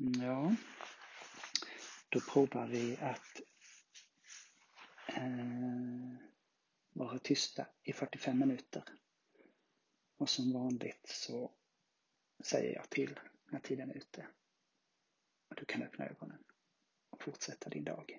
Mm, ja, då provar vi att eh, vara tysta i 45 minuter. Och som vanligt så säger jag till när tiden är ute. Och du kan öppna ögonen och fortsätta din dag.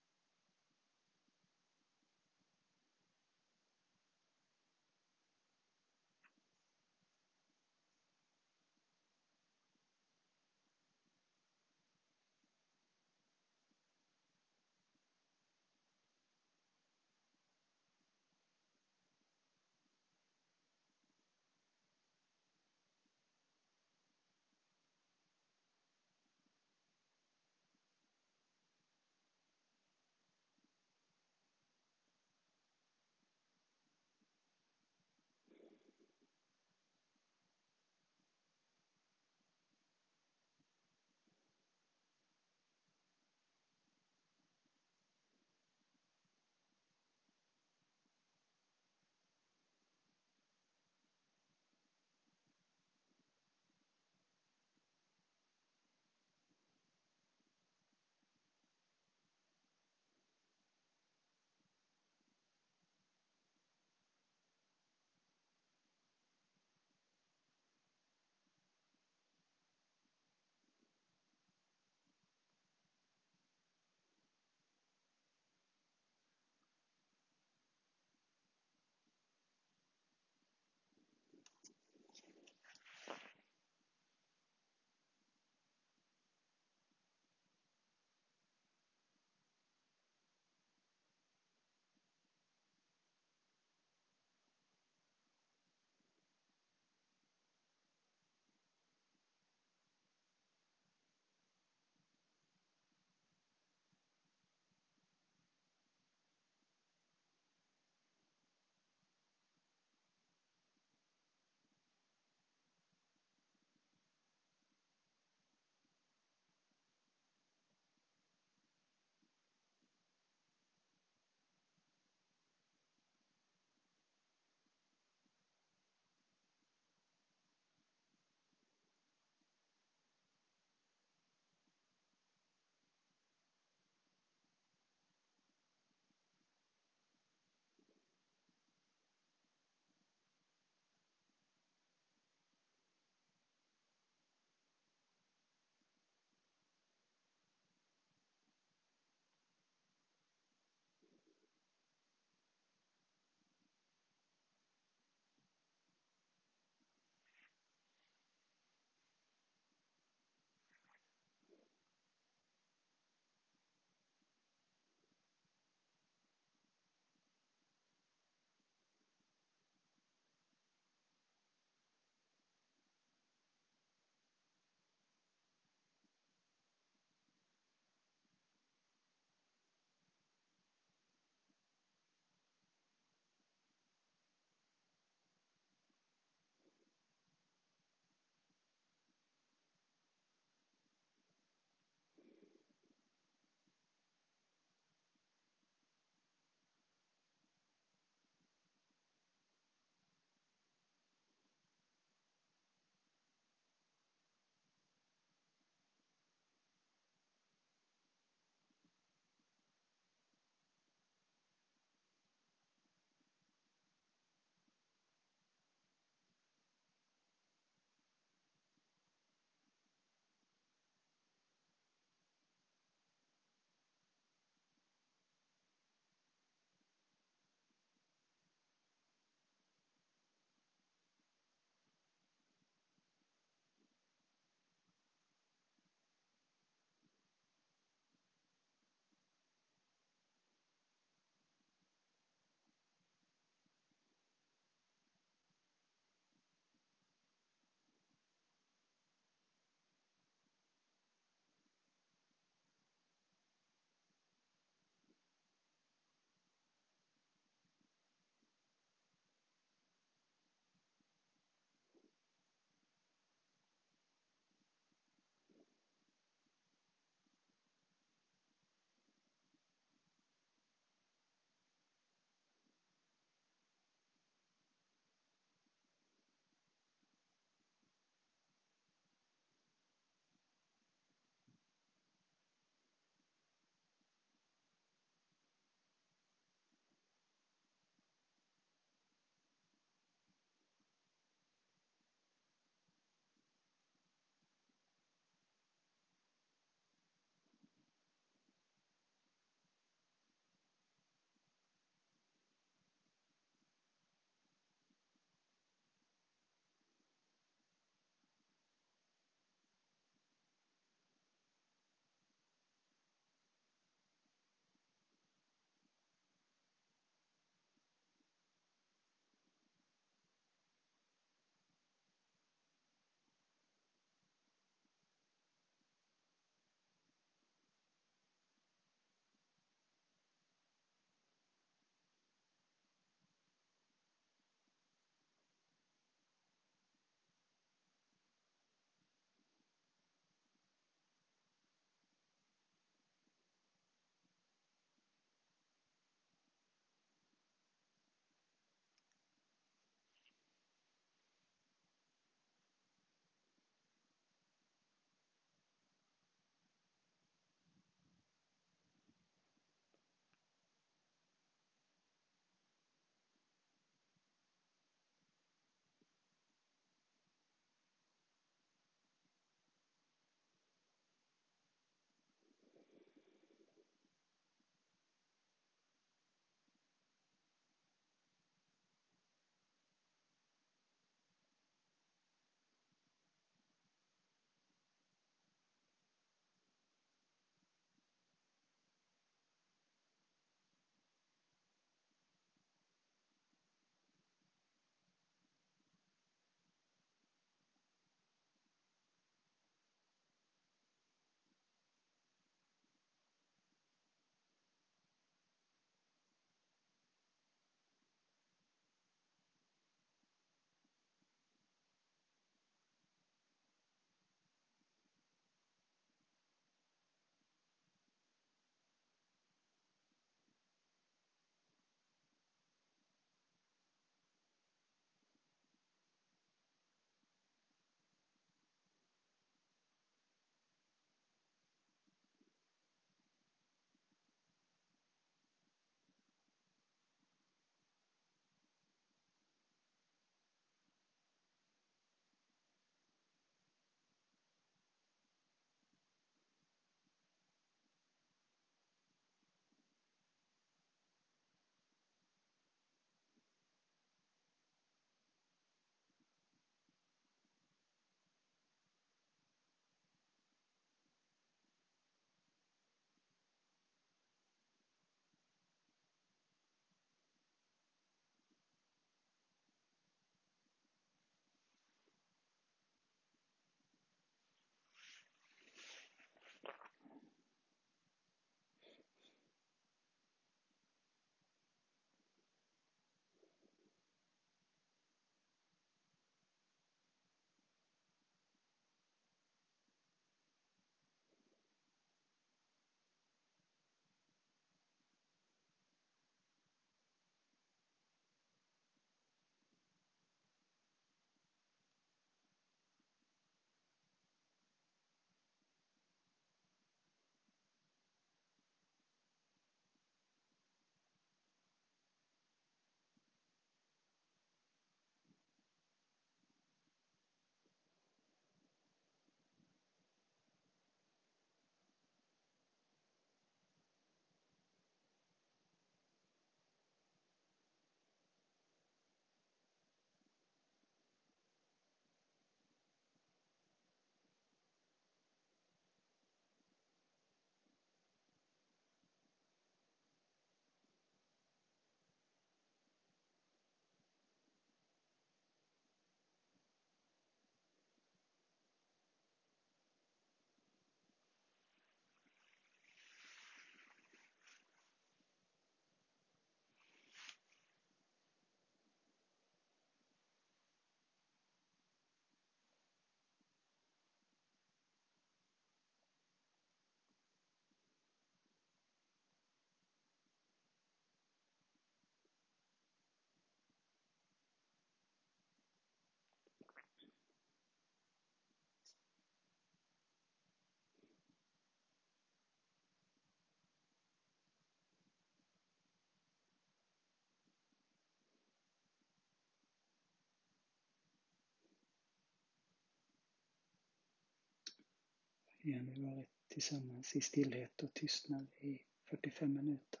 Har nu varit tillsammans i stillhet och tystnad i 45 minuter.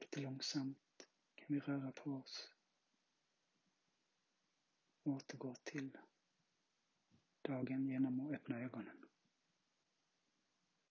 Lite långsamt kan vi röra på oss. Återgå till dagen genom att öppna ögonen.